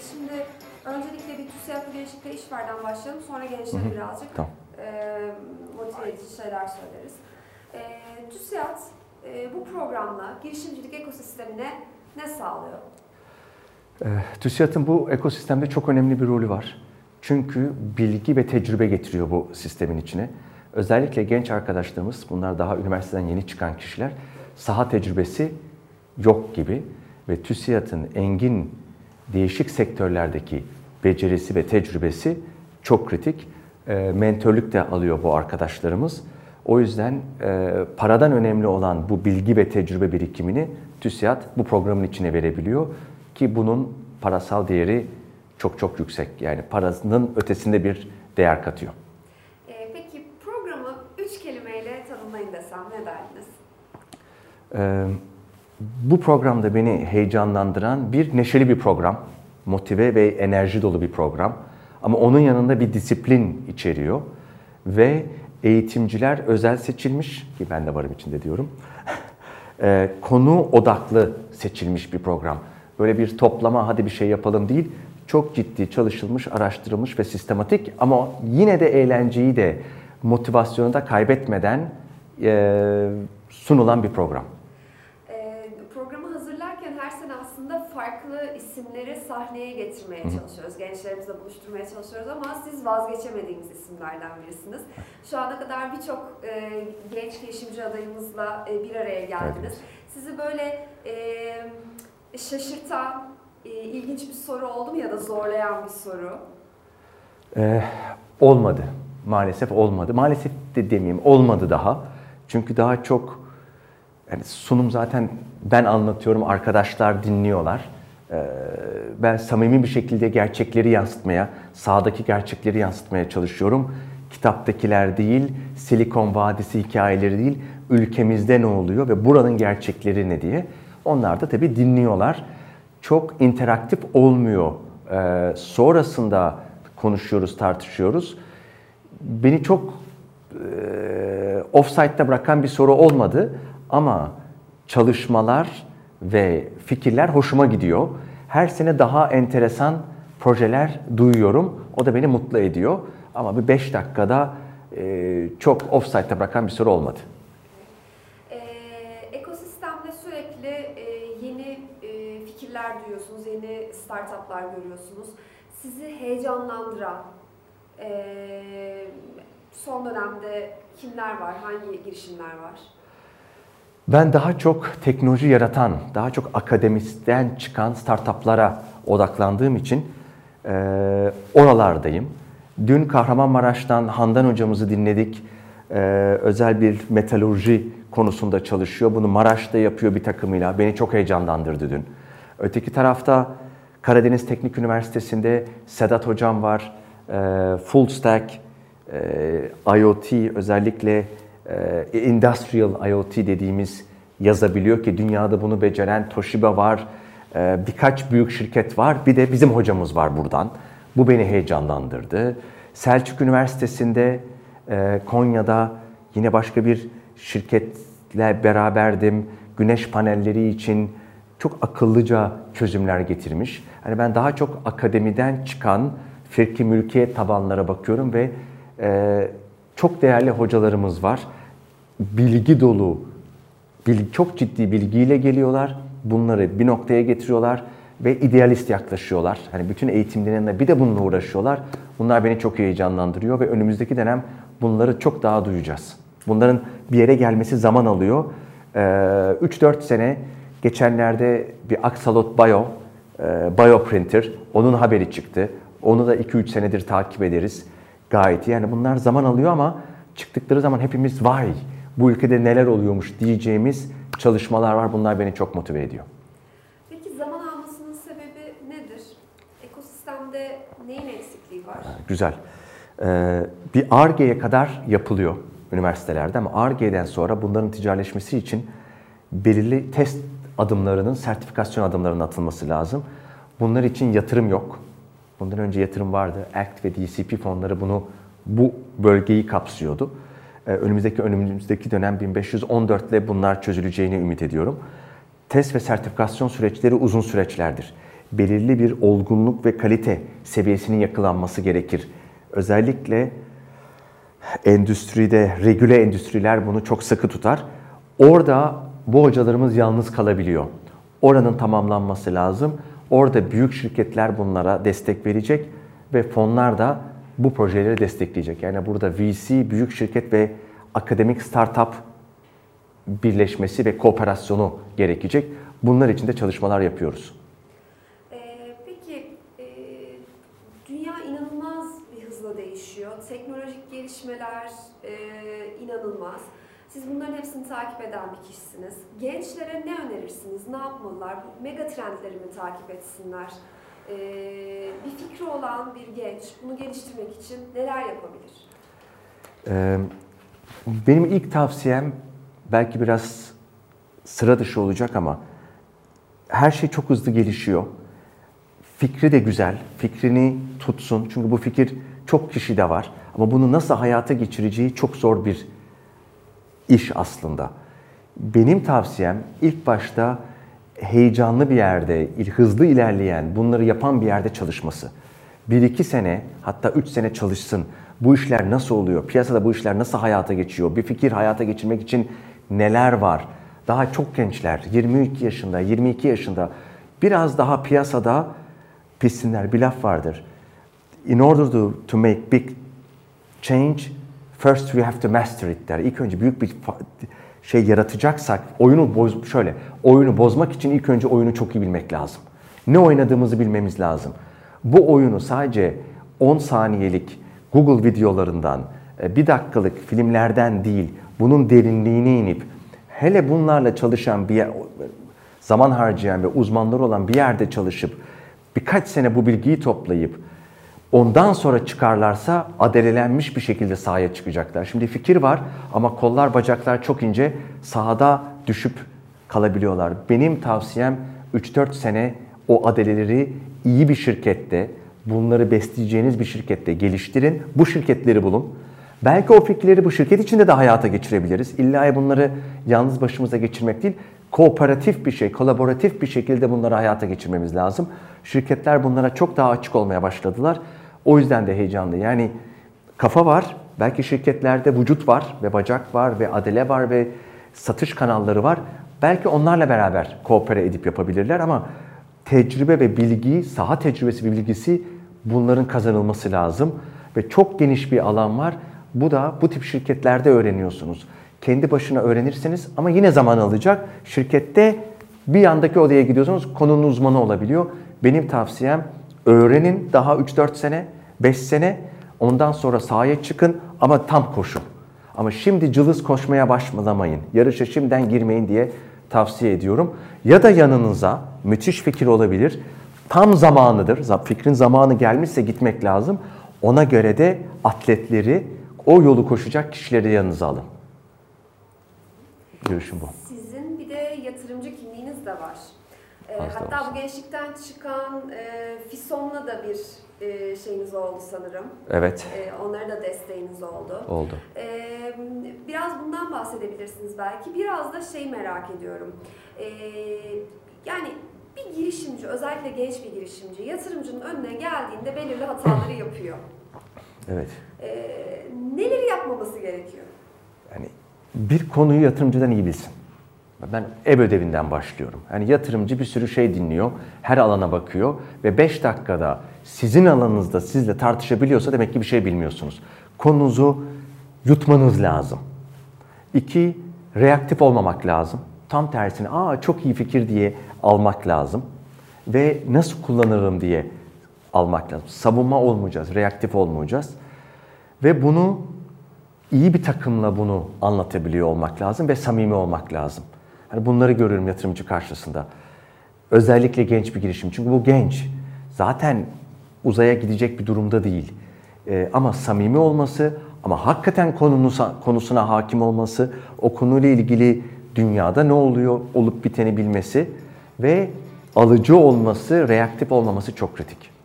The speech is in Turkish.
şimdi öncelikle bir TÜSİAD Gençlikte İşver'den başlayalım. Sonra gençlere birazcık Tamam. e, motive edici şeyler söyleriz. E, TÜSİAD e, bu programla girişimcilik ekosistemine ne sağlıyor? E, TÜSİAD'ın bu ekosistemde çok önemli bir rolü var. Çünkü bilgi ve tecrübe getiriyor bu sistemin içine. Özellikle genç arkadaşlarımız, bunlar daha üniversiteden yeni çıkan kişiler, saha tecrübesi yok gibi ve TÜSİAD'ın engin değişik sektörlerdeki becerisi ve tecrübesi çok kritik. E, mentörlük de alıyor bu arkadaşlarımız. O yüzden e, paradan önemli olan bu bilgi ve tecrübe birikimini TÜSİAD bu programın içine verebiliyor ki bunun parasal değeri çok çok yüksek. Yani parasının ötesinde bir değer katıyor. E, peki programı üç kelimeyle tanımlayın desem ne derdiniz? Ee, bu programda beni heyecanlandıran bir neşeli bir program. Motive ve enerji dolu bir program. Ama onun yanında bir disiplin içeriyor. Ve eğitimciler özel seçilmiş, ki ben de varım içinde diyorum. Ee, konu odaklı seçilmiş bir program. Böyle bir toplama hadi bir şey yapalım değil. Çok ciddi çalışılmış, araştırılmış ve sistematik ama yine de eğlenceyi de motivasyonu da kaybetmeden e, sunulan bir program. E, programı hazırlarken her sene aslında farklı isimleri sahneye getirmeye çalışıyoruz. Gençlerimizle buluşturmaya çalışıyoruz ama siz vazgeçemediğimiz isimlerden birisiniz. Şu ana kadar birçok e, genç girişimci adayımızla e, bir araya geldiniz. Sizi böyle e, şaşırtan, e, ilginç bir soru oldu mu ya da zorlayan bir soru? Ee, olmadı. Maalesef olmadı. Maalesef de demeyeyim olmadı daha. Çünkü daha çok yani sunum zaten ben anlatıyorum, arkadaşlar dinliyorlar. Ee, ben samimi bir şekilde gerçekleri yansıtmaya, sahadaki gerçekleri yansıtmaya çalışıyorum. Kitaptakiler değil, Silikon Vadisi hikayeleri değil, ülkemizde ne oluyor ve buranın gerçekleri ne diye. Onlar da tabii dinliyorlar. Çok interaktif olmuyor. Ee, sonrasında konuşuyoruz, tartışıyoruz. Beni çok e, offside'da bırakan bir soru olmadı ama çalışmalar ve fikirler hoşuma gidiyor. Her sene daha enteresan projeler duyuyorum. O da beni mutlu ediyor. Ama bir 5 dakikada e, çok offside'da bırakan bir soru olmadı. Ee, ekosistemde sürekli e, yeni e, fikirler duyuyorsunuz, yeni startuplar görüyorsunuz. Sizi heyecanlandıran, e, son dönemde kimler var, hangi girişimler var? Ben daha çok teknoloji yaratan, daha çok akademisten çıkan startuplara odaklandığım için e, oralardayım. Dün Kahramanmaraş'tan Handan hocamızı dinledik. E, özel bir metalurji konusunda çalışıyor. Bunu Maraş'ta yapıyor bir takımıyla. Beni çok heyecanlandırdı dün. Öteki tarafta Karadeniz Teknik Üniversitesi'nde Sedat hocam var. E, full stack, e, IoT özellikle industrial IoT dediğimiz yazabiliyor ki dünyada bunu beceren Toshiba var, e, birkaç büyük şirket var, bir de bizim hocamız var buradan. Bu beni heyecanlandırdı. Selçuk Üniversitesi'nde e, Konya'da yine başka bir şirketle beraberdim. Güneş panelleri için çok akıllıca çözümler getirmiş. Hani ben daha çok akademiden çıkan firki mülkiyet tabanlara bakıyorum ve e, çok değerli hocalarımız var. Bilgi dolu, çok ciddi bilgiyle geliyorlar. Bunları bir noktaya getiriyorlar ve idealist yaklaşıyorlar. Hani bütün eğitimlerinde bir de bununla uğraşıyorlar. Bunlar beni çok heyecanlandırıyor ve önümüzdeki dönem bunları çok daha duyacağız. Bunların bir yere gelmesi zaman alıyor. Ee, 3-4 sene geçenlerde bir Axalot Bio, e, Bioprinter, onun haberi çıktı. Onu da 2-3 senedir takip ederiz gayet. Yani bunlar zaman alıyor ama çıktıkları zaman hepimiz vay bu ülkede neler oluyormuş diyeceğimiz çalışmalar var. Bunlar beni çok motive ediyor. Peki zaman almasının sebebi nedir? Ekosistemde neyin eksikliği var? Güzel. Ee, bir ARGE'ye kadar yapılıyor üniversitelerde ama ARGE'den sonra bunların ticaretleşmesi için belirli test adımlarının, sertifikasyon adımlarının atılması lazım. Bunlar için yatırım yok. Bundan önce yatırım vardı. ACT ve DCP fonları bunu bu bölgeyi kapsıyordu. Ee, önümüzdeki önümüzdeki dönem 1514 ile bunlar çözüleceğini ümit ediyorum. Test ve sertifikasyon süreçleri uzun süreçlerdir. belirli bir olgunluk ve kalite seviyesinin yakalanması gerekir. Özellikle endüstride, regüle endüstriler bunu çok sıkı tutar. Orada bu hocalarımız yalnız kalabiliyor. Oranın tamamlanması lazım. Orada büyük şirketler bunlara destek verecek ve fonlar da bu projeleri destekleyecek. Yani burada VC, büyük şirket ve akademik startup birleşmesi ve kooperasyonu gerekecek. Bunlar için de çalışmalar yapıyoruz. Ee, peki e, dünya inanılmaz bir hızla değişiyor. Teknolojik gelişmeler e, inanılmaz. Siz bunların hepsini takip eden bir kişisiniz. Gençlere ne önerirsiniz? Ne yapmalılar? Mega trendleri mi takip etsinler? Ee, bir fikri olan bir genç bunu geliştirmek için neler yapabilir? Ee, benim ilk tavsiyem belki biraz sıra dışı olacak ama her şey çok hızlı gelişiyor. Fikri de güzel, fikrini tutsun. Çünkü bu fikir çok kişide var. Ama bunu nasıl hayata geçireceği çok zor bir iş aslında. Benim tavsiyem ilk başta heyecanlı bir yerde, hızlı ilerleyen, bunları yapan bir yerde çalışması. Bir iki sene hatta üç sene çalışsın. Bu işler nasıl oluyor? Piyasada bu işler nasıl hayata geçiyor? Bir fikir hayata geçirmek için neler var? Daha çok gençler, 22 yaşında, 22 yaşında biraz daha piyasada pissinler. Bir laf vardır. In order to, to make big change, first we have to master it der. İlk önce büyük bir şey yaratacaksak oyunu boz şöyle oyunu bozmak için ilk önce oyunu çok iyi bilmek lazım. Ne oynadığımızı bilmemiz lazım. Bu oyunu sadece 10 saniyelik Google videolarından, e, bir dakikalık filmlerden değil, bunun derinliğine inip hele bunlarla çalışan bir zaman harcayan ve uzmanlar olan bir yerde çalışıp birkaç sene bu bilgiyi toplayıp ondan sonra çıkarlarsa adelelenmiş bir şekilde sahaya çıkacaklar. Şimdi fikir var ama kollar bacaklar çok ince sahada düşüp kalabiliyorlar. Benim tavsiyem 3-4 sene o adeleleri iyi bir şirkette, bunları besleyeceğiniz bir şirkette geliştirin. Bu şirketleri bulun. Belki o fikirleri bu şirket içinde de hayata geçirebiliriz. İlla bunları yalnız başımıza geçirmek değil, kooperatif bir şey, kolaboratif bir şekilde bunları hayata geçirmemiz lazım. Şirketler bunlara çok daha açık olmaya başladılar. O yüzden de heyecanlı. Yani kafa var, belki şirketlerde vücut var ve bacak var ve adele var ve satış kanalları var. Belki onlarla beraber koopere edip yapabilirler ama tecrübe ve bilgi, saha tecrübesi ve bilgisi bunların kazanılması lazım. Ve çok geniş bir alan var. Bu da bu tip şirketlerde öğreniyorsunuz. Kendi başına öğrenirsiniz ama yine zaman alacak. Şirkette bir yandaki odaya gidiyorsunuz, konunun uzmanı olabiliyor. Benim tavsiyem öğrenin daha 3-4 sene, 5 sene. Ondan sonra sahaya çıkın ama tam koşun. Ama şimdi cılız koşmaya başlamayın. Yarışa şimdiden girmeyin diye tavsiye ediyorum. Ya da yanınıza müthiş fikir olabilir. Tam zamanıdır. Fikrin zamanı gelmişse gitmek lazım. Ona göre de atletleri, o yolu koşacak kişileri yanınıza alın. Görüşüm bu. Sizin bir de yatırımcı kimliğiniz de var. Hatta olsun. bu gençlikten çıkan e, FİSOM'la da bir e, şeyiniz oldu sanırım. Evet. E, onlara da desteğiniz oldu. Oldu. E, biraz bundan bahsedebilirsiniz belki. Biraz da şey merak ediyorum. E, yani bir girişimci, özellikle genç bir girişimci, yatırımcının önüne geldiğinde belirli hataları yapıyor. Evet. E, neleri yapmaması gerekiyor? Yani bir konuyu yatırımcıdan iyi bilsin. Ben ev ödevinden başlıyorum. Yani yatırımcı bir sürü şey dinliyor, her alana bakıyor ve 5 dakikada sizin alanınızda sizle tartışabiliyorsa demek ki bir şey bilmiyorsunuz. Konunuzu yutmanız lazım. İki, reaktif olmamak lazım. Tam tersine, aa çok iyi fikir diye almak lazım. Ve nasıl kullanırım diye almak lazım. Savunma olmayacağız, reaktif olmayacağız. Ve bunu iyi bir takımla bunu anlatabiliyor olmak lazım ve samimi olmak lazım. Yani bunları görüyorum yatırımcı karşısında. Özellikle genç bir girişim. Çünkü bu genç. Zaten uzaya gidecek bir durumda değil. Ee, ama samimi olması, ama hakikaten konusuna, konusuna hakim olması, o konuyla ilgili dünyada ne oluyor, olup biteni bilmesi ve alıcı olması, reaktif olmaması çok kritik.